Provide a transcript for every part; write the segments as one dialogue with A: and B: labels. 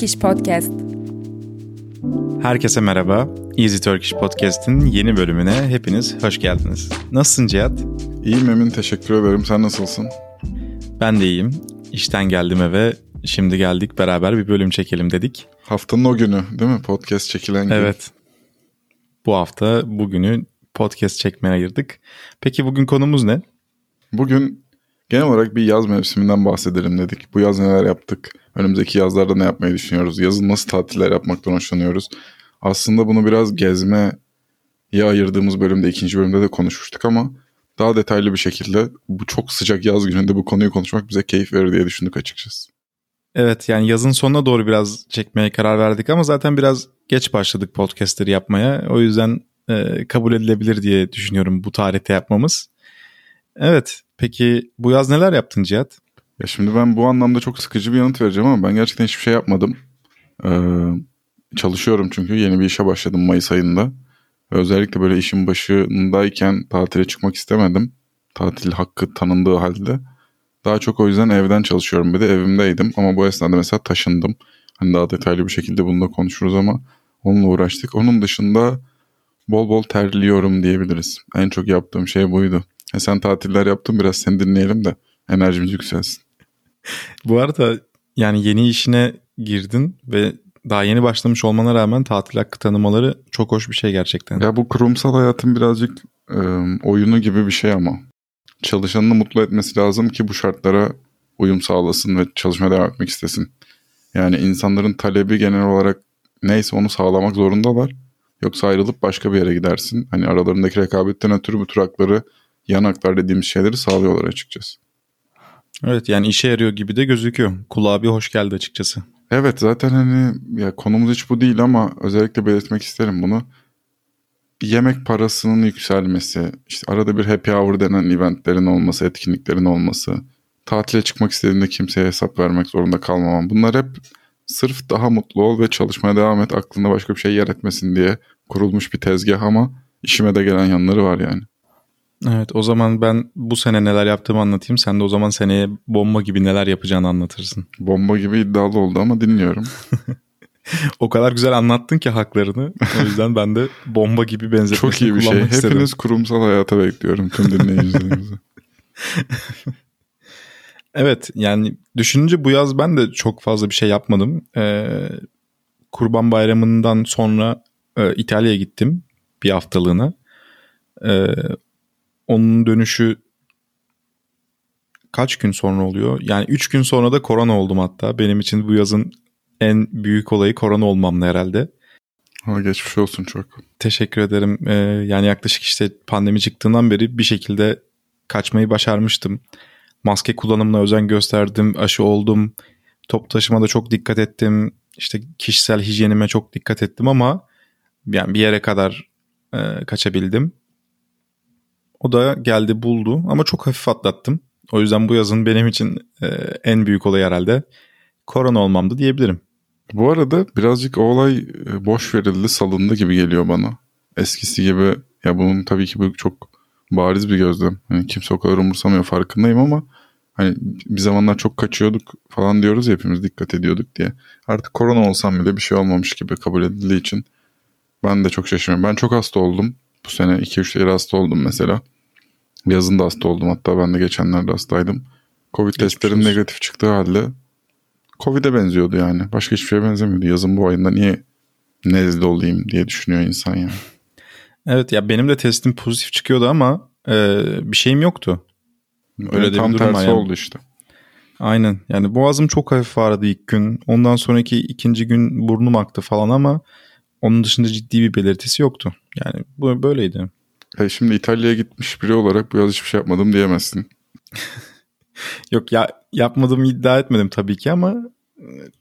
A: Turkish Podcast.
B: Herkese merhaba. Easy Turkish Podcast'in yeni bölümüne hepiniz hoş geldiniz. Nasılsın Cihat?
C: İyiyim Emin, teşekkür ederim. Sen nasılsın?
B: Ben de iyiyim. İşten geldim eve. Şimdi geldik beraber bir bölüm çekelim dedik.
C: Haftanın o günü değil mi? Podcast çekilen gün.
B: Evet. Bu hafta bugünü podcast çekmeye ayırdık. Peki bugün konumuz ne?
C: Bugün genel olarak bir yaz mevsiminden bahsedelim dedik. Bu yaz neler yaptık? Önümüzdeki yazlarda ne yapmayı düşünüyoruz? Yazın nasıl tatiller yapmaktan hoşlanıyoruz? Aslında bunu biraz gezmeye ayırdığımız bölümde, ikinci bölümde de konuşmuştuk ama daha detaylı bir şekilde bu çok sıcak yaz gününde bu konuyu konuşmak bize keyif verir diye düşündük açıkçası.
B: Evet yani yazın sonuna doğru biraz çekmeye karar verdik ama zaten biraz geç başladık podcastleri yapmaya. O yüzden e, kabul edilebilir diye düşünüyorum bu tarihte yapmamız. Evet peki bu yaz neler yaptın Cihat?
C: Ya şimdi ben bu anlamda çok sıkıcı bir yanıt vereceğim ama ben gerçekten hiçbir şey yapmadım. Ee, çalışıyorum çünkü yeni bir işe başladım Mayıs ayında. Özellikle böyle işin başındayken tatile çıkmak istemedim. Tatil hakkı tanındığı halde. Daha çok o yüzden evden çalışıyorum. Bir de evimdeydim ama bu esnada mesela taşındım. Hani daha detaylı bir şekilde bunu da konuşuruz ama onunla uğraştık. Onun dışında bol bol terliyorum diyebiliriz. En çok yaptığım şey buydu. E sen tatiller yaptın biraz seni dinleyelim de enerjimiz yükselsin.
B: Bu arada yani yeni işine girdin ve daha yeni başlamış olmana rağmen tatil hakkı tanımaları çok hoş bir şey gerçekten.
C: Ya bu kurumsal hayatın birazcık e, oyunu gibi bir şey ama. Çalışanını mutlu etmesi lazım ki bu şartlara uyum sağlasın ve çalışmaya devam etmek istesin. Yani insanların talebi genel olarak neyse onu sağlamak zorundalar. Yoksa ayrılıp başka bir yere gidersin. Hani aralarındaki rekabetten ötürü bu tür hakları yan haklar dediğimiz şeyleri sağlıyorlar açıkçası.
B: Evet yani işe yarıyor gibi de gözüküyor. Kulağa bir hoş geldi açıkçası.
C: Evet zaten hani ya konumuz hiç bu değil ama özellikle belirtmek isterim bunu. Yemek parasının yükselmesi, işte arada bir happy hour denen eventlerin olması, etkinliklerin olması, tatile çıkmak istediğinde kimseye hesap vermek zorunda kalmamam. Bunlar hep sırf daha mutlu ol ve çalışmaya devam et aklında başka bir şey yer etmesin diye kurulmuş bir tezgah ama işime de gelen yanları var yani.
B: Evet o zaman ben bu sene neler yaptığımı anlatayım. Sen de o zaman seneye bomba gibi neler yapacağını anlatırsın.
C: Bomba gibi iddialı oldu ama dinliyorum.
B: o kadar güzel anlattın ki haklarını. O yüzden ben de bomba gibi benzetmesini
C: Çok iyi bir şey.
B: istedim.
C: Hepiniz kurumsal hayata bekliyorum tüm dinleyicilerimizi.
B: evet yani düşününce bu yaz ben de çok fazla bir şey yapmadım. Ee, Kurban Bayramı'ndan sonra e, İtalya'ya gittim bir haftalığına. Ee, onun dönüşü kaç gün sonra oluyor? Yani 3 gün sonra da korona oldum hatta. Benim için bu yazın en büyük olayı korona olmamdı herhalde.
C: Ha, geçmiş olsun çok.
B: Teşekkür ederim. Ee, yani yaklaşık işte pandemi çıktığından beri bir şekilde kaçmayı başarmıştım. Maske kullanımına özen gösterdim, aşı oldum. Top taşımada çok dikkat ettim. İşte kişisel hijyenime çok dikkat ettim ama yani bir yere kadar e, kaçabildim. O da geldi buldu ama çok hafif atlattım. O yüzden bu yazın benim için e, en büyük olay herhalde korona olmamdı diyebilirim.
C: Bu arada birazcık o olay e, boş verildi, salındı gibi geliyor bana. Eskisi gibi ya bunun tabii ki bu çok bariz bir gözlem. Yani kimse o kadar umursamıyor farkındayım ama hani bir zamanlar çok kaçıyorduk falan diyoruz ya hepimiz dikkat ediyorduk diye. Artık korona olsam bile bir şey olmamış gibi kabul edildiği için ben de çok şaşırıyorum. Ben çok hasta oldum. Bu sene 2-3 kere hasta oldum mesela. Yazın da hasta oldum hatta ben de geçenlerde hastaydım. Covid Geçmiş testlerim olsun. negatif çıktığı halde Covid'e benziyordu yani. Başka hiçbir şeye benzemiyordu. Yazın bu ayında niye nezle olayım diye düşünüyor insan yani.
B: Evet ya benim de testim pozitif çıkıyordu ama e, bir şeyim yoktu.
C: Öyle evet, de tam tersi yani. oldu işte.
B: Aynen yani boğazım çok hafif ağrıdı ilk gün. Ondan sonraki ikinci gün burnum aktı falan ama onun dışında ciddi bir belirtisi yoktu. Yani bu böyleydi.
C: E şimdi İtalya'ya gitmiş biri olarak bu yaz hiçbir şey yapmadım diyemezsin.
B: Yok ya yapmadığımı iddia etmedim tabii ki ama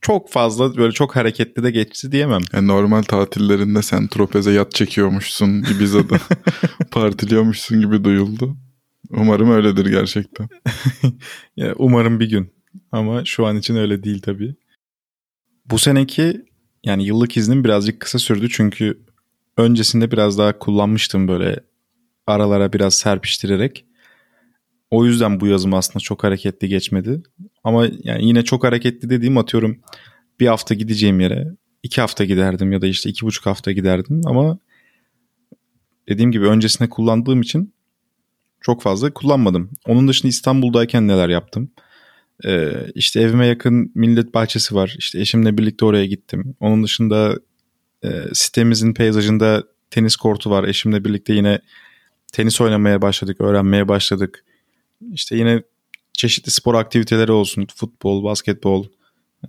B: çok fazla böyle çok hareketli de geçti diyemem.
C: Yani normal tatillerinde sen tropeze yat çekiyormuşsun Ibiza'da partiliyormuşsun gibi duyuldu. Umarım öyledir gerçekten.
B: ya umarım bir gün ama şu an için öyle değil tabii. Bu seneki yani yıllık iznim birazcık kısa sürdü çünkü öncesinde biraz daha kullanmıştım böyle aralara biraz serpiştirerek. O yüzden bu yazım aslında çok hareketli geçmedi. Ama yani yine çok hareketli dediğim atıyorum bir hafta gideceğim yere iki hafta giderdim ya da işte iki buçuk hafta giderdim ama dediğim gibi öncesinde kullandığım için çok fazla kullanmadım. Onun dışında İstanbul'dayken neler yaptım? Ee, işte evime yakın millet bahçesi var. İşte eşimle birlikte oraya gittim. Onun dışında e, sitemizin peyzajında tenis kortu var. Eşimle birlikte yine tenis oynamaya başladık, öğrenmeye başladık. İşte yine çeşitli spor aktiviteleri olsun, futbol, basketbol.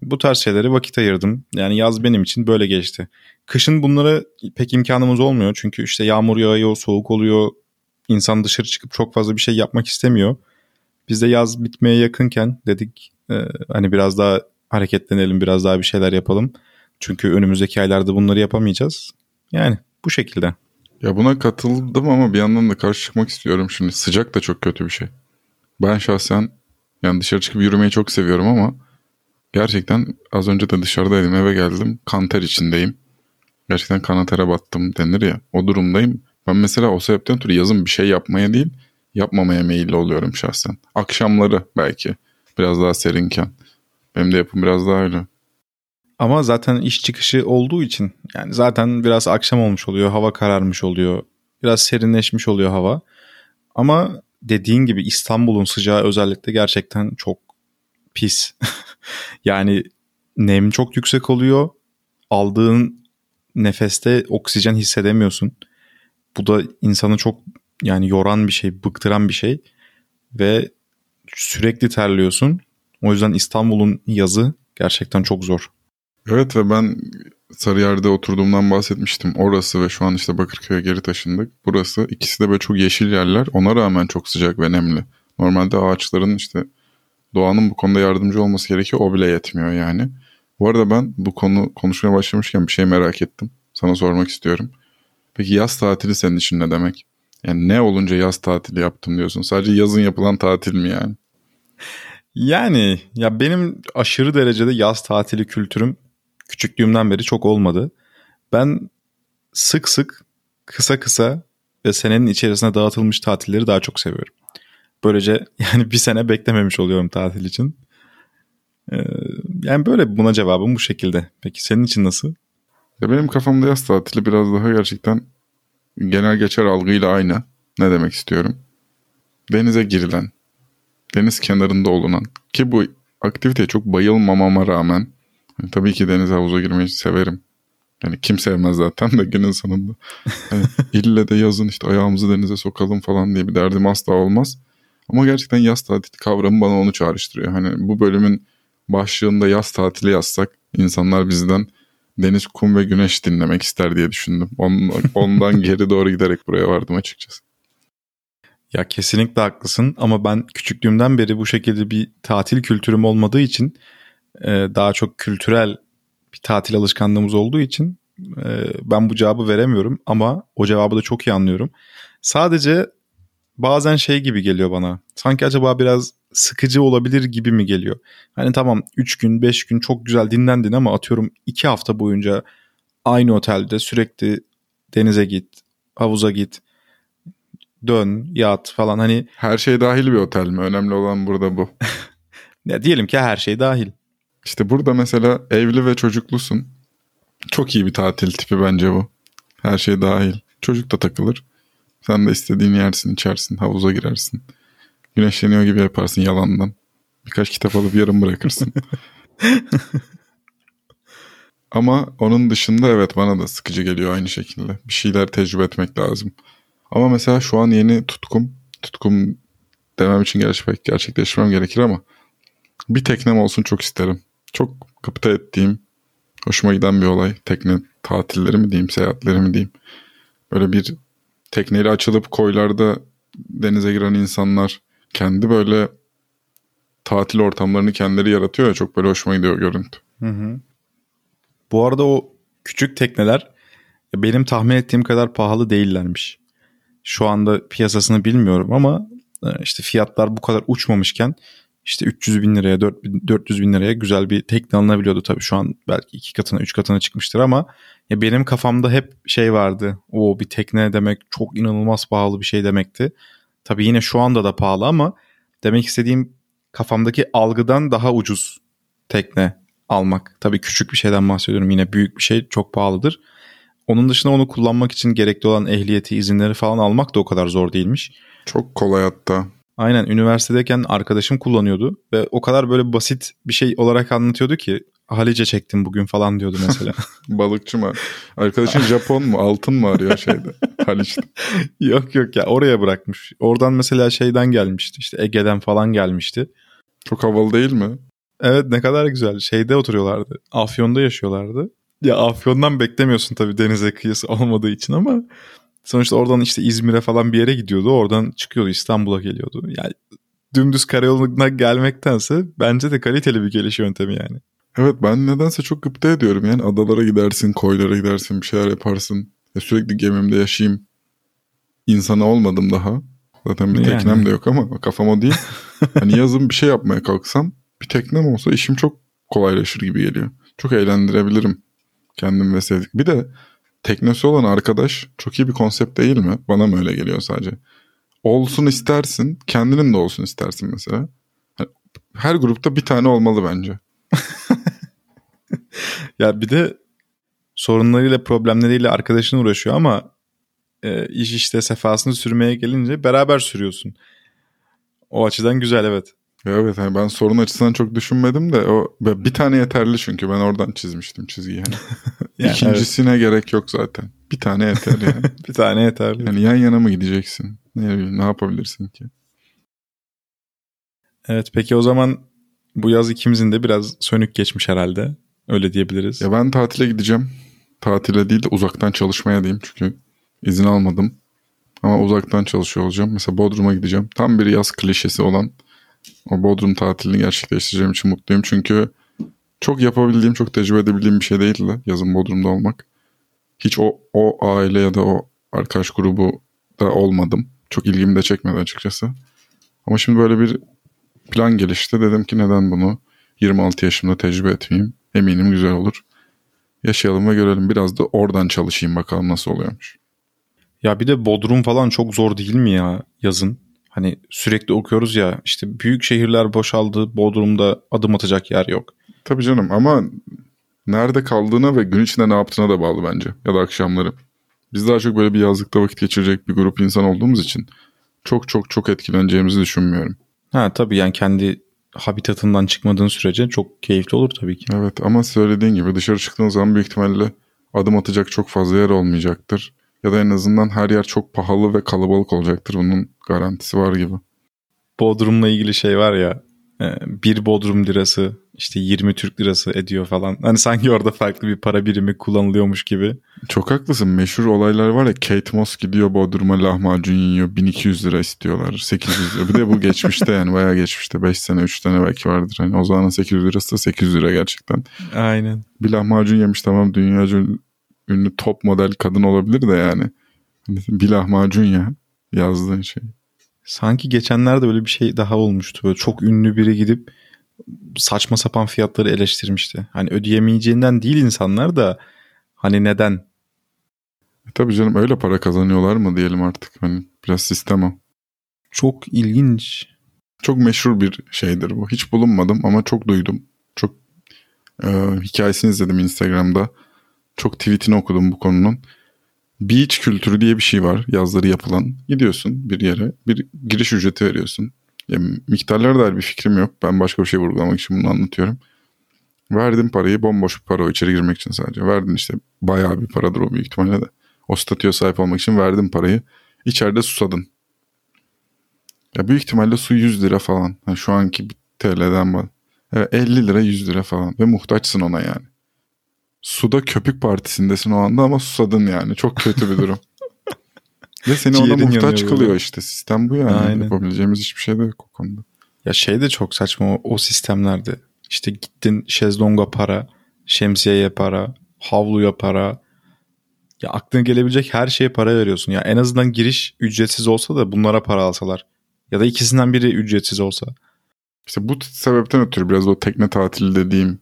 B: Bu tarz şeylere vakit ayırdım. Yani yaz benim için böyle geçti. Kışın bunlara pek imkanımız olmuyor. Çünkü işte yağmur yağıyor, soğuk oluyor. İnsan dışarı çıkıp çok fazla bir şey yapmak istemiyor. Biz de yaz bitmeye yakınken dedik e, hani biraz daha hareketlenelim, biraz daha bir şeyler yapalım. Çünkü önümüzdeki aylarda bunları yapamayacağız. Yani bu şekilde.
C: Ya buna katıldım ama bir yandan da karşı çıkmak istiyorum şimdi. Sıcak da çok kötü bir şey. Ben şahsen yani dışarı çıkıp yürümeyi çok seviyorum ama gerçekten az önce de dışarıdaydım eve geldim kanter içindeyim. Gerçekten kanatere battım denir ya o durumdayım. Ben mesela o sebepten ötürü yazın bir şey yapmaya değil yapmamaya meyilli oluyorum şahsen. Akşamları belki biraz daha serinken. Benim de yapım biraz daha öyle.
B: Ama zaten iş çıkışı olduğu için yani zaten biraz akşam olmuş oluyor, hava kararmış oluyor. Biraz serinleşmiş oluyor hava. Ama dediğin gibi İstanbul'un sıcağı özellikle gerçekten çok pis. yani nem çok yüksek oluyor. Aldığın nefeste oksijen hissedemiyorsun. Bu da insanı çok yani yoran bir şey, bıktıran bir şey ve sürekli terliyorsun. O yüzden İstanbul'un yazı gerçekten çok zor.
C: Evet ve ben Sarıyer'de oturduğumdan bahsetmiştim. Orası ve şu an işte Bakırköy'e geri taşındık. Burası ikisi de böyle çok yeşil yerler. Ona rağmen çok sıcak ve nemli. Normalde ağaçların işte doğanın bu konuda yardımcı olması gerekiyor. O bile yetmiyor yani. Bu arada ben bu konu konuşmaya başlamışken bir şey merak ettim. Sana sormak istiyorum. Peki yaz tatili senin için ne demek? Yani ne olunca yaz tatili yaptım diyorsun? Sadece yazın yapılan tatil mi yani?
B: Yani ya benim aşırı derecede yaz tatili kültürüm küçüklüğümden beri çok olmadı. Ben sık sık kısa kısa ve senenin içerisine dağıtılmış tatilleri daha çok seviyorum. Böylece yani bir sene beklememiş oluyorum tatil için. Ee, yani böyle buna cevabım bu şekilde. Peki senin için nasıl?
C: Ya benim kafamda yaz tatili biraz daha gerçekten genel geçer algıyla aynı. Ne demek istiyorum? Denize girilen, deniz kenarında olunan ki bu aktiviteye çok bayılmamama rağmen yani tabii ki deniz havuza girmeyi severim. Yani kim sevmez zaten de günün sonunda. Yani ille de yazın işte ayağımızı denize sokalım falan diye bir derdim asla olmaz. Ama gerçekten yaz tatili kavramı bana onu çağrıştırıyor. Hani bu bölümün başlığında yaz tatili yazsak insanlar bizden deniz, kum ve güneş dinlemek ister diye düşündüm. Ondan geri doğru giderek buraya vardım açıkçası.
B: Ya kesinlikle haklısın ama ben küçüklüğümden beri bu şekilde bir tatil kültürüm olmadığı için e, daha çok kültürel bir tatil alışkanlığımız olduğu için e, ben bu cevabı veremiyorum ama o cevabı da çok iyi anlıyorum. Sadece bazen şey gibi geliyor bana. Sanki acaba biraz sıkıcı olabilir gibi mi geliyor? Hani tamam 3 gün 5 gün çok güzel dinlendin ama atıyorum 2 hafta boyunca aynı otelde sürekli denize git, havuza git, dön, yat falan hani.
C: Her şey dahil bir otel mi? Önemli olan burada bu.
B: ya diyelim ki her şey dahil.
C: İşte burada mesela evli ve çocuklusun. Çok iyi bir tatil tipi bence bu. Her şey dahil. Çocuk da takılır. Sen de istediğin yersin, içersin, havuza girersin. Güneşleniyor gibi yaparsın yalandan. Birkaç kitap alıp yarım bırakırsın. Ama onun dışında evet bana da sıkıcı geliyor aynı şekilde. Bir şeyler tecrübe etmek lazım. Ama mesela şu an yeni tutkum, tutkum demem için gerçek, gerçekleştirmem gerekir ama bir teknem olsun çok isterim. Çok kapıta ettiğim, hoşuma giden bir olay. Tekne tatilleri mi diyeyim, seyahatleri mi diyeyim. Böyle bir tekneyle açılıp koylarda denize giren insanlar kendi böyle tatil ortamlarını kendileri yaratıyor ya çok böyle hoşuma gidiyor görüntü. Hı hı.
B: Bu arada o küçük tekneler benim tahmin ettiğim kadar pahalı değillermiş. Şu anda piyasasını bilmiyorum ama e, işte fiyatlar bu kadar uçmamışken işte 300 bin liraya 400 bin liraya güzel bir tekne alınabiliyordu tabii şu an belki iki katına üç katına çıkmıştır ama ya benim kafamda hep şey vardı o bir tekne demek çok inanılmaz pahalı bir şey demekti. Tabii yine şu anda da pahalı ama demek istediğim kafamdaki algıdan daha ucuz tekne almak. Tabii küçük bir şeyden bahsediyorum. Yine büyük bir şey çok pahalıdır. Onun dışında onu kullanmak için gerekli olan ehliyeti, izinleri falan almak da o kadar zor değilmiş.
C: Çok kolay hatta.
B: Aynen üniversitedeyken arkadaşım kullanıyordu ve o kadar böyle basit bir şey olarak anlatıyordu ki Halice çektim bugün falan diyordu mesela.
C: Balıkçı mı? Arkadaşın Japon mu? Altın mı arıyor şeyde? Haliç'te.
B: yok yok ya oraya bırakmış. Oradan mesela şeyden gelmişti işte Ege'den falan gelmişti.
C: Çok havalı değil mi?
B: Evet ne kadar güzel. Şeyde oturuyorlardı. Afyon'da yaşıyorlardı. Ya Afyon'dan beklemiyorsun tabii denize kıyısı olmadığı için ama sonuçta oradan işte İzmir'e falan bir yere gidiyordu. Oradan çıkıyordu İstanbul'a geliyordu. Yani dümdüz karayoluna gelmektense bence de kaliteli bir geliş yöntemi yani.
C: Evet ben nedense çok gıpta ediyorum. Yani adalara gidersin, koylara gidersin, bir şeyler yaparsın. Ya sürekli gemimde yaşayayım. İnsanı olmadım daha. Zaten bir teknem yani. de yok ama kafam o değil. hani yazın bir şey yapmaya kalksam bir teknem olsa işim çok kolaylaşır gibi geliyor. Çok eğlendirebilirim kendim ve sevdik. Bir de teknesi olan arkadaş çok iyi bir konsept değil mi? Bana mı öyle geliyor sadece? Olsun istersin, kendinin de olsun istersin mesela. Hani her grupta bir tane olmalı bence.
B: Ya bir de sorunlarıyla problemleriyle arkadaşın uğraşıyor ama e, iş işte sefasını sürmeye gelince beraber sürüyorsun. O açıdan güzel evet.
C: Evet yani ben sorun açısından çok düşünmedim de o bir tane yeterli çünkü ben oradan çizmiştim çizgiyi. Yani. yani İkincisine evet. gerek yok zaten. Bir tane yeter yani.
B: bir tane yeterli.
C: Yani yan yana mı gideceksin? Ne, ne yapabilirsin ki?
B: Evet peki o zaman bu yaz ikimizin de biraz sönük geçmiş herhalde. Öyle diyebiliriz.
C: Ya ben tatile gideceğim. Tatile değil de uzaktan çalışmaya diyeyim çünkü izin almadım. Ama uzaktan çalışıyor olacağım. Mesela Bodrum'a gideceğim. Tam bir yaz klişesi olan o Bodrum tatilini gerçekleştireceğim için mutluyum. Çünkü çok yapabildiğim, çok tecrübe edebildiğim bir şey değildi yazın Bodrum'da olmak. Hiç o, o aile ya da o arkadaş grubu da olmadım. Çok ilgimi de çekmedi açıkçası. Ama şimdi böyle bir plan gelişti. Dedim ki neden bunu 26 yaşımda tecrübe etmeyeyim. Eminim güzel olur. Yaşayalım ve görelim. Biraz da oradan çalışayım bakalım nasıl oluyormuş.
B: Ya bir de Bodrum falan çok zor değil mi ya yazın? Hani sürekli okuyoruz ya işte büyük şehirler boşaldı. Bodrum'da adım atacak yer yok.
C: Tabii canım ama nerede kaldığına ve gün içinde ne yaptığına da bağlı bence. Ya da akşamları. Biz daha çok böyle bir yazlıkta vakit geçirecek bir grup insan olduğumuz için çok çok çok etkileneceğimizi düşünmüyorum.
B: Ha tabii yani kendi habitatından çıkmadığın sürece çok keyifli olur tabii ki.
C: Evet ama söylediğin gibi dışarı çıktığın zaman büyük ihtimalle adım atacak çok fazla yer olmayacaktır. Ya da en azından her yer çok pahalı ve kalabalık olacaktır. Bunun garantisi var gibi.
B: Bodrum'la ilgili şey var ya bir Bodrum lirası işte 20 Türk lirası ediyor falan. Hani sanki orada farklı bir para birimi kullanılıyormuş gibi.
C: Çok haklısın. Meşhur olaylar var ya Kate Moss gidiyor Bodrum'a lahmacun yiyor. 1200 lira istiyorlar. 800 lira. Bir de bu geçmişte yani bayağı geçmişte. 5 sene 3 tane belki vardır. Hani o zaman 800 lirası da 800 lira gerçekten.
B: Aynen.
C: Bir lahmacun yemiş tamam dünyaca ünlü top model kadın olabilir de yani. Hani bir lahmacun ya yazdığın şey.
B: Sanki geçenlerde böyle bir şey daha olmuştu. Böyle çok ünlü biri gidip saçma sapan fiyatları eleştirmişti. Hani ödeyemeyeceğinden değil insanlar da hani neden?
C: E tabii canım öyle para kazanıyorlar mı diyelim artık. Hani biraz sistem o.
B: Çok ilginç.
C: Çok meşhur bir şeydir bu. Hiç bulunmadım ama çok duydum. Çok e, hikayesini izledim Instagram'da. Çok tweetini okudum bu konunun. Beach kültürü diye bir şey var yazları yapılan. Gidiyorsun bir yere bir giriş ücreti veriyorsun. Ya, miktarlara dair bir fikrim yok. Ben başka bir şey vurgulamak için bunu anlatıyorum. Verdin parayı bomboş bir para o içeri girmek için sadece. Verdin işte bayağı bir paradır o büyük ihtimalle de. O statüye sahip olmak için verdin parayı. İçeride susadın. Ya büyük ihtimalle su 100 lira falan. Yani şu anki TL'den bak. Evet, 50 lira 100 lira falan. Ve muhtaçsın ona yani. Suda köpük partisindesin o anda ama susadın yani. Çok kötü bir durum. Ve seni ona muhtaç kılıyor böyle. işte. Sistem bu yani. Aynen. Yapabileceğimiz hiçbir şey de yok o konuda.
B: Ya şey de çok saçma o, o sistemlerde. İşte gittin şezlonga para, şemsiyeye para, havluya para. Ya aklına gelebilecek her şeye para veriyorsun. Ya en azından giriş ücretsiz olsa da bunlara para alsalar. Ya da ikisinden biri ücretsiz olsa.
C: İşte bu sebepten ötürü biraz o tekne tatili dediğim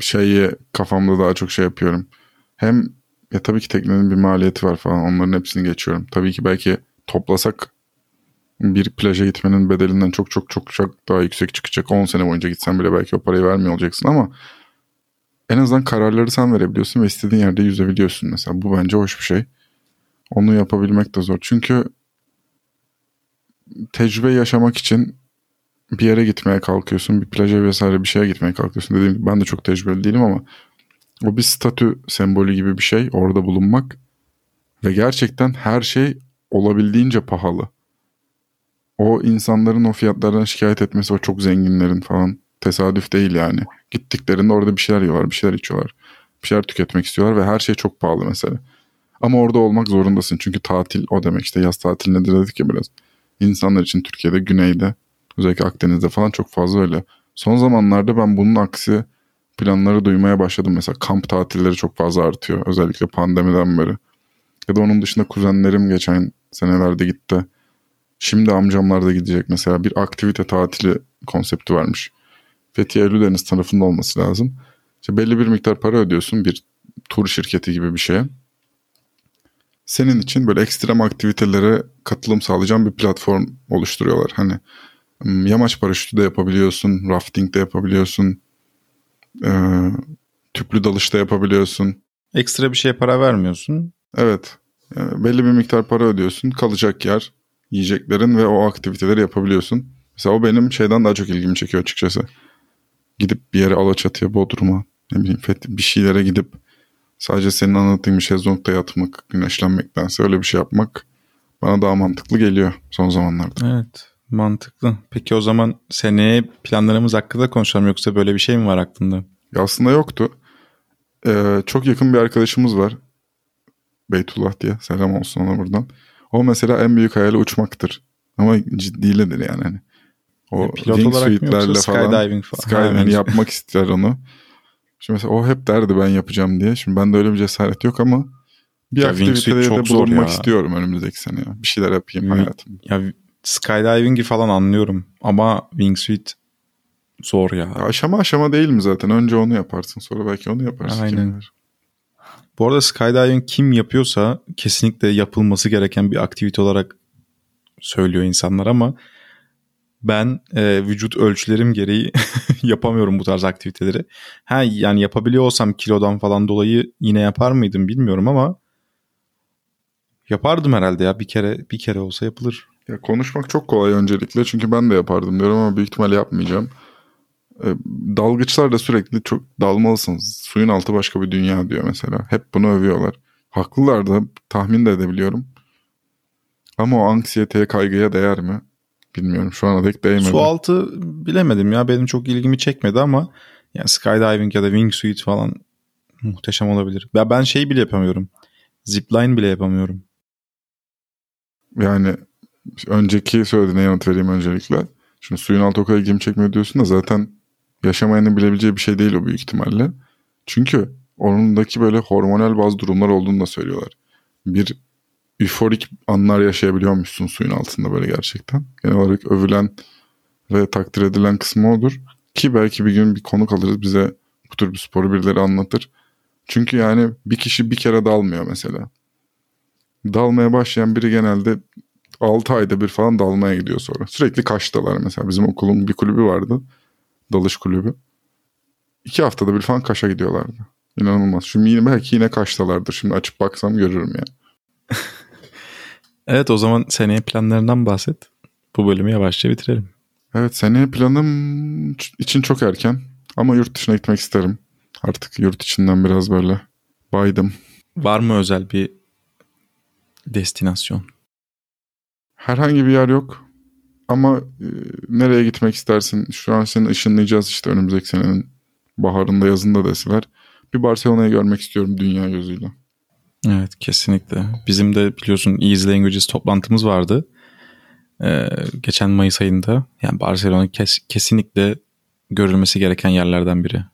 C: şeyi kafamda daha çok şey yapıyorum. Hem ya tabii ki teknenin bir maliyeti var falan onların hepsini geçiyorum. Tabii ki belki toplasak bir plaja gitmenin bedelinden çok çok çok çok daha yüksek çıkacak. 10 sene boyunca gitsen bile belki o parayı vermiyor olacaksın ama en azından kararları sen verebiliyorsun ve istediğin yerde yüzebiliyorsun mesela. Bu bence hoş bir şey. Onu yapabilmek de zor. Çünkü tecrübe yaşamak için bir yere gitmeye kalkıyorsun. Bir plaja vesaire bir şeye gitmeye kalkıyorsun. Dediğim gibi ben de çok tecrübeli değilim ama o bir statü sembolü gibi bir şey orada bulunmak. Ve gerçekten her şey olabildiğince pahalı. O insanların o fiyatlardan şikayet etmesi o çok zenginlerin falan tesadüf değil yani. Gittiklerinde orada bir şeyler yiyorlar, bir şeyler içiyorlar. Bir şeyler tüketmek istiyorlar ve her şey çok pahalı mesela. Ama orada olmak zorundasın çünkü tatil o demek işte yaz tatili nedir dedik ya biraz. İnsanlar için Türkiye'de güneyde özellikle Akdeniz'de falan çok fazla öyle. Son zamanlarda ben bunun aksi planları duymaya başladım. Mesela kamp tatilleri çok fazla artıyor özellikle pandemiden beri. Ya da onun dışında kuzenlerim geçen senelerde gitti. Şimdi amcamlar da gidecek mesela bir aktivite tatili konsepti varmış. Fethiye Ölüdeniz tarafında olması lazım. İşte belli bir miktar para ödüyorsun bir tur şirketi gibi bir şeye. Senin için böyle ekstrem aktivitelere katılım sağlayacağın bir platform oluşturuyorlar. Hani yamaç paraşütü de yapabiliyorsun, rafting de yapabiliyorsun, e, tüplü dalış da yapabiliyorsun.
B: Ekstra bir şeye para vermiyorsun.
C: Evet. Yani belli bir miktar para ödüyorsun. Kalacak yer, yiyeceklerin ve o aktiviteleri yapabiliyorsun. Mesela o benim şeyden daha çok ilgimi çekiyor açıkçası. Gidip bir yere Alaçatı'ya, Bodrum'a, ne bileyim bir şeylere gidip sadece senin anlattığın bir şezlongda yatmak, güneşlenmektense öyle bir şey yapmak bana daha mantıklı geliyor son zamanlarda.
B: Evet mantıklı. Peki o zaman seneye planlarımız hakkında konuşalım yoksa böyle bir şey mi var aklında?
C: Ya aslında yoktu. Ee, çok yakın bir arkadaşımız var. Beytullah diye. Selam olsun ona buradan. O mesela en büyük hayali uçmaktır. Ama ciddiyledir yani. Hani o Pilot wing suite'lerle falan, skydiving falan. Skydiving yani yapmak ister onu. Şimdi mesela o hep derdi ben yapacağım diye. Şimdi bende öyle bir cesaret yok ama bir ya aktivitede de bulunmak istiyorum önümüzdeki sene. Ya. Bir şeyler yapayım hmm. hayatımda.
B: Ya skydiving'i falan anlıyorum ama wingsuit zor ya.
C: Aşama aşama değil mi zaten? Önce onu yaparsın sonra belki onu yaparsın. Aynen.
B: Bu arada skydiving kim yapıyorsa kesinlikle yapılması gereken bir aktivite olarak söylüyor insanlar ama ben e, vücut ölçülerim gereği yapamıyorum bu tarz aktiviteleri. Ha yani yapabiliyor olsam kilodan falan dolayı yine yapar mıydım bilmiyorum ama yapardım herhalde ya bir kere bir kere olsa yapılır.
C: Ya konuşmak çok kolay öncelikle çünkü ben de yapardım diyorum ama büyük ihtimalle yapmayacağım. E, dalgıçlar da sürekli çok dalmalısınız. Suyun altı başka bir dünya diyor mesela. Hep bunu övüyorlar. Haklılar da tahmin de edebiliyorum. Ama o anksiyeteye kaygıya değer mi? Bilmiyorum şu ana dek değmedi.
B: Su altı bilemedim ya benim çok ilgimi çekmedi ama yani skydiving ya da wingsuit falan muhteşem olabilir. Ya ben şey bile yapamıyorum. Zipline bile yapamıyorum.
C: Yani önceki söylediğine yanıt vereyim öncelikle. Şimdi suyun altı o kadar ilgimi çekmiyor diyorsun da zaten yaşamayanın bilebileceği bir şey değil o büyük ihtimalle. Çünkü onundaki böyle hormonal bazı durumlar olduğunu da söylüyorlar. Bir üforik anlar yaşayabiliyormuşsun suyun altında böyle gerçekten. Genel olarak övülen ve takdir edilen kısmı odur. Ki belki bir gün bir konuk alırız bize bu tür bir sporu birileri anlatır. Çünkü yani bir kişi bir kere dalmıyor mesela. Dalmaya başlayan biri genelde 6 ayda bir falan dalmaya gidiyor sonra. Sürekli Kaş'talar mesela. Bizim okulun bir kulübü vardı. Dalış kulübü. İki haftada bir falan Kaş'a gidiyorlardı. İnanılmaz. Şimdi yine belki yine Kaş'talardır. Şimdi açıp baksam görürüm yani.
B: evet o zaman seneye planlarından bahset. Bu bölümü yavaşça bitirelim.
C: Evet seneye planım için çok erken. Ama yurt dışına gitmek isterim. Artık yurt içinden biraz böyle baydım.
B: Var mı özel bir destinasyon?
C: Herhangi bir yer yok. Ama e, nereye gitmek istersin? Şu an seni ışınlayacağız işte önümüzdeki senenin baharında yazında deseler. Bir Barcelona'yı görmek istiyorum dünya gözüyle.
B: Evet kesinlikle. Bizim de biliyorsun Easy Languages toplantımız vardı. Ee, geçen Mayıs ayında. Yani Barcelona kes, kesinlikle görülmesi gereken yerlerden biri.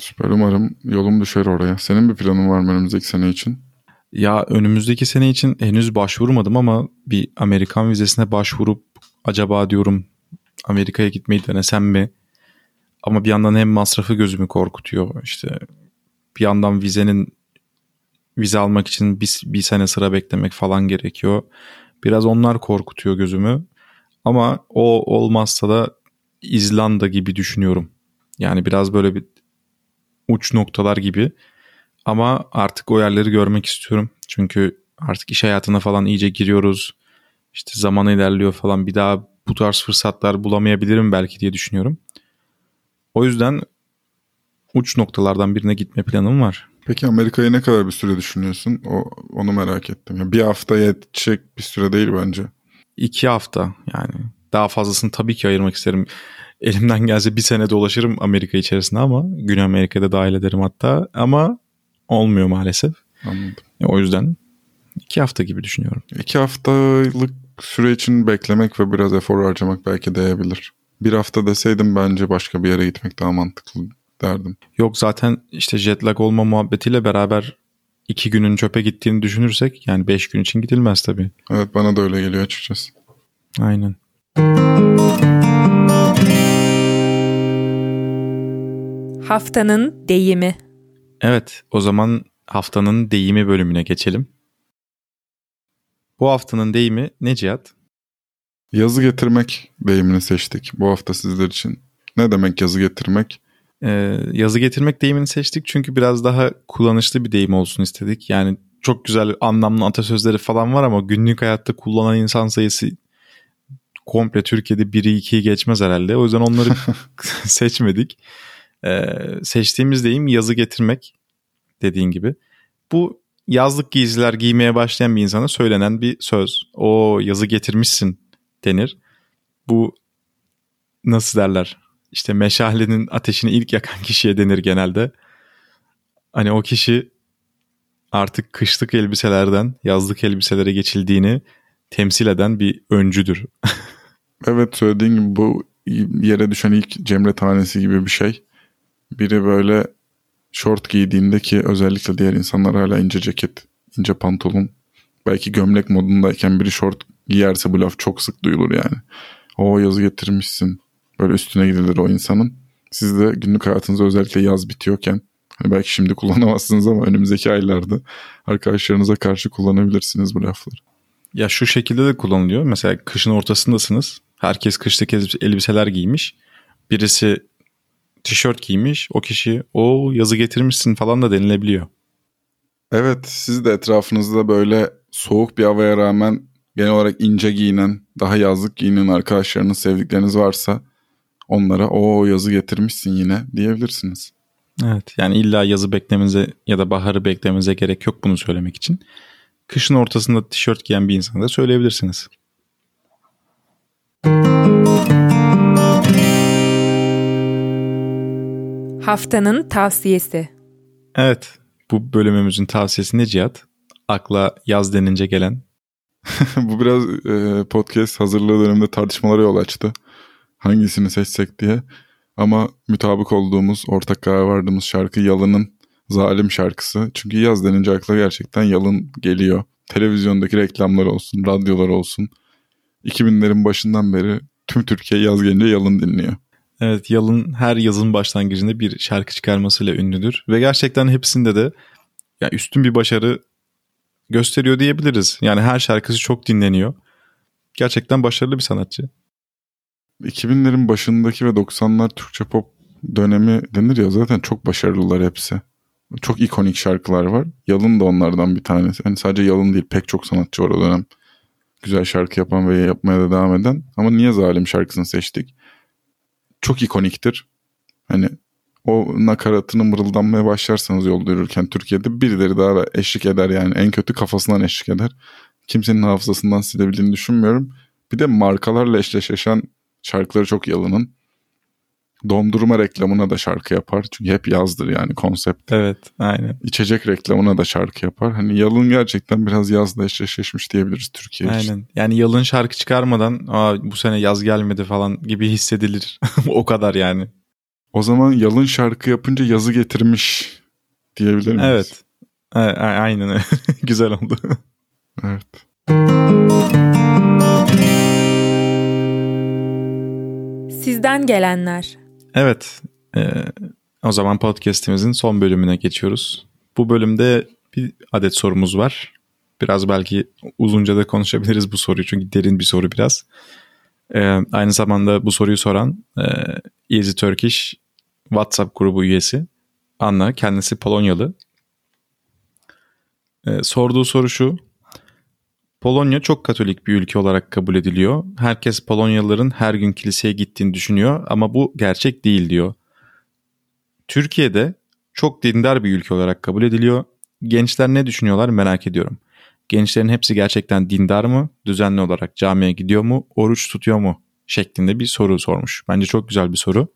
C: Süper umarım yolum düşer oraya. Senin bir planın var mı önümüzdeki sene için?
B: Ya önümüzdeki sene için henüz başvurmadım ama bir Amerikan vizesine başvurup acaba diyorum Amerika'ya gitmeyi denesem mi? Ama bir yandan hem masrafı gözümü korkutuyor. İşte bir yandan vizenin vize almak için bir, bir sene sıra beklemek falan gerekiyor. Biraz onlar korkutuyor gözümü. Ama o olmazsa da İzlanda gibi düşünüyorum. Yani biraz böyle bir uç noktalar gibi. Ama artık o yerleri görmek istiyorum. Çünkü artık iş hayatına falan iyice giriyoruz. İşte zaman ilerliyor falan. Bir daha bu tarz fırsatlar bulamayabilirim belki diye düşünüyorum. O yüzden uç noktalardan birine gitme planım var.
C: Peki Amerika'ya ne kadar bir süre düşünüyorsun? O, onu merak ettim. Yani bir hafta yetecek bir süre değil bence.
B: İki hafta yani. Daha fazlasını tabii ki ayırmak isterim. Elimden gelse bir sene dolaşırım Amerika içerisinde ama Güney Amerika'da dahil ederim hatta. Ama olmuyor maalesef.
C: Anladım.
B: E, o yüzden iki hafta gibi düşünüyorum.
C: İki haftalık süre için beklemek ve biraz efor harcamak belki değebilir. Bir hafta deseydim bence başka bir yere gitmek daha mantıklı derdim.
B: Yok zaten işte jet lag olma muhabbetiyle beraber iki günün çöpe gittiğini düşünürsek yani beş gün için gidilmez tabii.
C: Evet bana da öyle geliyor açıkçası.
B: Aynen.
A: Haftanın deyimi.
B: Evet o zaman haftanın deyimi bölümüne geçelim. Bu haftanın deyimi ne Cihat?
C: Yazı getirmek deyimini seçtik bu hafta sizler için. Ne demek yazı getirmek?
B: Ee, yazı getirmek deyimini seçtik çünkü biraz daha kullanışlı bir deyim olsun istedik. Yani çok güzel anlamlı atasözleri falan var ama günlük hayatta kullanan insan sayısı komple Türkiye'de 1'i 2'yi geçmez herhalde. O yüzden onları seçmedik. Ee, seçtiğimiz deyim yazı getirmek dediğin gibi. Bu yazlık giysiler giymeye başlayan bir insana söylenen bir söz. O yazı getirmişsin denir. Bu nasıl derler? İşte meşalenin ateşini ilk yakan kişiye denir genelde. Hani o kişi artık kışlık elbiselerden yazlık elbiselere geçildiğini temsil eden bir öncüdür.
C: evet söylediğin gibi bu yere düşen ilk cemre tanesi gibi bir şey. Biri böyle short giydiğinde ki özellikle diğer insanlar hala ince ceket, ince pantolon belki gömlek modundayken biri short giyerse bu laf çok sık duyulur yani. O yazı getirmişsin. Böyle üstüne gidilir o insanın. Siz de günlük hayatınızda özellikle yaz bitiyorken hani belki şimdi kullanamazsınız ama önümüzdeki aylarda arkadaşlarınıza karşı kullanabilirsiniz bu lafları.
B: Ya şu şekilde de kullanılıyor. Mesela kışın ortasındasınız. Herkes kıştaki elbiseler giymiş. Birisi tişört giymiş. O kişi o yazı getirmişsin falan da denilebiliyor.
C: Evet siz de etrafınızda böyle soğuk bir havaya rağmen genel olarak ince giyinen, daha yazlık giyinen arkadaşlarınız, sevdikleriniz varsa onlara o yazı getirmişsin yine diyebilirsiniz.
B: Evet yani illa yazı beklemenize ya da baharı beklemenize gerek yok bunu söylemek için. Kışın ortasında tişört giyen bir insana da söyleyebilirsiniz.
A: Haftanın tavsiyesi.
B: Evet bu bölümümüzün tavsiyesi ne Cihat? Akla yaz denince gelen.
C: bu biraz e, podcast hazırlığı döneminde tartışmalara yol açtı. Hangisini seçsek diye. Ama mütabık olduğumuz, ortak karar vardığımız şarkı Yalın'ın Zalim şarkısı. Çünkü yaz denince akla gerçekten Yalın geliyor. Televizyondaki reklamlar olsun, radyolar olsun. 2000'lerin başından beri tüm Türkiye yaz gelince Yalın dinliyor.
B: Evet Yalın her yazın başlangıcında bir şarkı çıkarmasıyla ünlüdür. Ve gerçekten hepsinde de ya üstün bir başarı gösteriyor diyebiliriz. Yani her şarkısı çok dinleniyor. Gerçekten başarılı bir sanatçı.
C: 2000'lerin başındaki ve 90'lar Türkçe pop dönemi denir ya zaten çok başarılılar hepsi. Çok ikonik şarkılar var. Yalın da onlardan bir tanesi. Hani sadece Yalın değil pek çok sanatçı var o dönem. Güzel şarkı yapan ve yapmaya da devam eden. Ama niye Zalim şarkısını seçtik? Çok ikoniktir. Hani o nakaratını mırıldanmaya başlarsanız yolda yürürken Türkiye'de birileri daha eşlik eder yani. En kötü kafasından eşlik eder. Kimsenin hafızasından silebildiğini düşünmüyorum. Bir de markalarla eşleşen şarkıları çok yalının. Dondurma reklamına da şarkı yapar. Çünkü hep yazdır yani konsept.
B: Evet aynen.
C: İçecek reklamına da şarkı yapar. Hani Yalın gerçekten biraz yazla eşleşmiş diyebiliriz Türkiye
B: aynen.
C: için.
B: Aynen. Yani Yalın şarkı çıkarmadan Aa, bu sene yaz gelmedi falan gibi hissedilir. o kadar yani.
C: O zaman Yalın şarkı yapınca yazı getirmiş diyebilir miyiz?
B: Evet. A- aynen Güzel oldu.
C: evet.
A: Sizden gelenler.
B: Evet. E, o zaman podcast'imizin son bölümüne geçiyoruz. Bu bölümde bir adet sorumuz var. Biraz belki uzunca da konuşabiliriz bu soruyu çünkü derin bir soru biraz. E, aynı zamanda bu soruyu soran e, Easy Turkish WhatsApp grubu üyesi Anna kendisi Polonyalı. Ee, sorduğu soru şu. Polonya çok katolik bir ülke olarak kabul ediliyor. Herkes Polonyalıların her gün kiliseye gittiğini düşünüyor ama bu gerçek değil diyor. Türkiye'de çok dindar bir ülke olarak kabul ediliyor. Gençler ne düşünüyorlar merak ediyorum. Gençlerin hepsi gerçekten dindar mı? Düzenli olarak camiye gidiyor mu? Oruç tutuyor mu? Şeklinde bir soru sormuş. Bence çok güzel bir soru.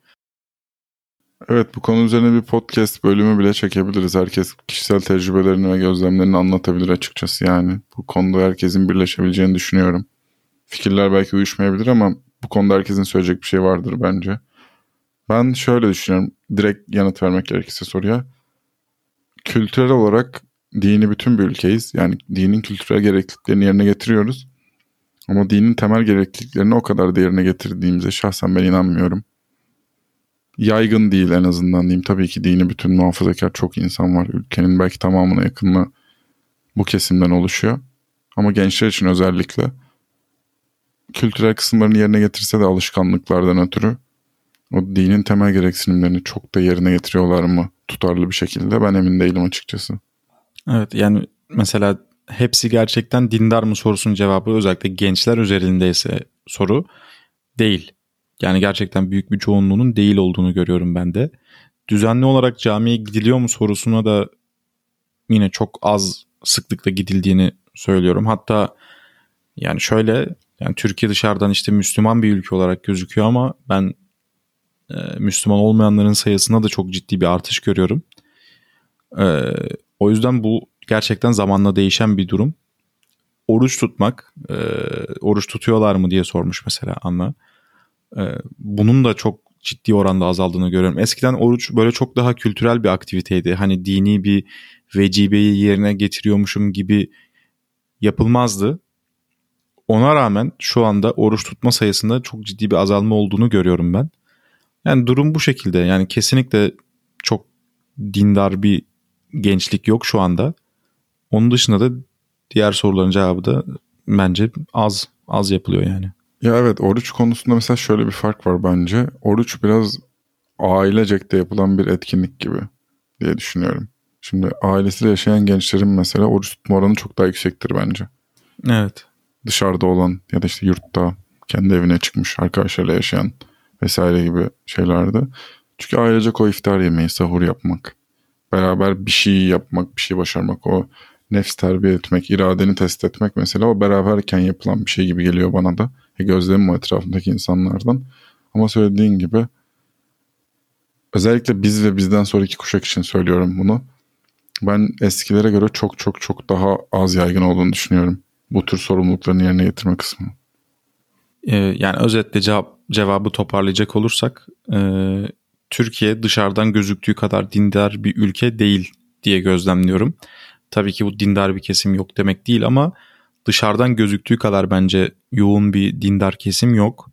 C: Evet bu konu üzerine bir podcast bölümü bile çekebiliriz. Herkes kişisel tecrübelerini ve gözlemlerini anlatabilir açıkçası yani. Bu konuda herkesin birleşebileceğini düşünüyorum. Fikirler belki uyuşmayabilir ama bu konuda herkesin söyleyecek bir şey vardır bence. Ben şöyle düşünüyorum. Direkt yanıt vermek gerekirse soruya. Kültürel olarak dini bütün bir ülkeyiz. Yani dinin kültürel gerekliliklerini yerine getiriyoruz. Ama dinin temel gerekliliklerini o kadar da yerine getirdiğimize şahsen ben inanmıyorum yaygın değil en azından diyeyim. Tabii ki dini bütün muhafazakar çok insan var. Ülkenin belki tamamına yakınını bu kesimden oluşuyor. Ama gençler için özellikle kültürel kısımlarını yerine getirse de alışkanlıklardan ötürü o dinin temel gereksinimlerini çok da yerine getiriyorlar mı tutarlı bir şekilde ben emin değilim açıkçası.
B: Evet yani mesela hepsi gerçekten dindar mı sorusunun cevabı özellikle gençler üzerindeyse soru değil. Yani gerçekten büyük bir çoğunluğunun değil olduğunu görüyorum ben de. Düzenli olarak camiye gidiliyor mu sorusuna da yine çok az sıklıkla gidildiğini söylüyorum. Hatta yani şöyle yani Türkiye dışarıdan işte Müslüman bir ülke olarak gözüküyor ama ben e, Müslüman olmayanların sayısında da çok ciddi bir artış görüyorum. E, o yüzden bu gerçekten zamanla değişen bir durum. Oruç tutmak, e, oruç tutuyorlar mı diye sormuş mesela Anna. Ee, bunun da çok ciddi oranda azaldığını görüyorum. Eskiden oruç böyle çok daha kültürel bir aktiviteydi. Hani dini bir vecibeyi yerine getiriyormuşum gibi yapılmazdı. Ona rağmen şu anda oruç tutma sayısında çok ciddi bir azalma olduğunu görüyorum ben. Yani durum bu şekilde. Yani kesinlikle çok dindar bir gençlik yok şu anda. Onun dışında da diğer soruların cevabı da bence az az yapılıyor yani.
C: Ya evet oruç konusunda mesela şöyle bir fark var bence. Oruç biraz ailecekte yapılan bir etkinlik gibi diye düşünüyorum. Şimdi ailesiyle yaşayan gençlerin mesela oruç tutma oranı çok daha yüksektir bence.
B: Evet.
C: Dışarıda olan ya da işte yurtta kendi evine çıkmış arkadaşlarıyla yaşayan vesaire gibi şeylerde. Çünkü ailecek o iftar yemeği, sahur yapmak, beraber bir şey yapmak, bir şey başarmak, o nefs terbiye etmek, iradeni test etmek mesela o beraberken yapılan bir şey gibi geliyor bana da. Gözlemim o etrafındaki insanlardan. Ama söylediğin gibi özellikle biz ve bizden sonraki kuşak için söylüyorum bunu. Ben eskilere göre çok çok çok daha az yaygın olduğunu düşünüyorum. Bu tür sorumluluklarını yerine getirme kısmı.
B: Ee, yani özetle cevap, cevabı toparlayacak olursak e, Türkiye dışarıdan gözüktüğü kadar dindar bir ülke değil diye gözlemliyorum. Tabii ki bu dindar bir kesim yok demek değil ama dışarıdan gözüktüğü kadar bence yoğun bir dindar kesim yok.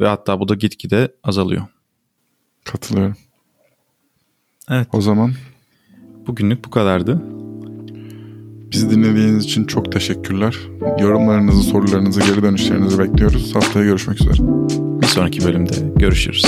B: Ve hatta bu da gitgide azalıyor.
C: Katılıyorum.
B: Evet.
C: O zaman
B: bugünlük bu kadardı.
C: Bizi dinlediğiniz için çok teşekkürler. Yorumlarınızı, sorularınızı, geri dönüşlerinizi bekliyoruz. Haftaya görüşmek üzere.
B: Bir sonraki bölümde görüşürüz.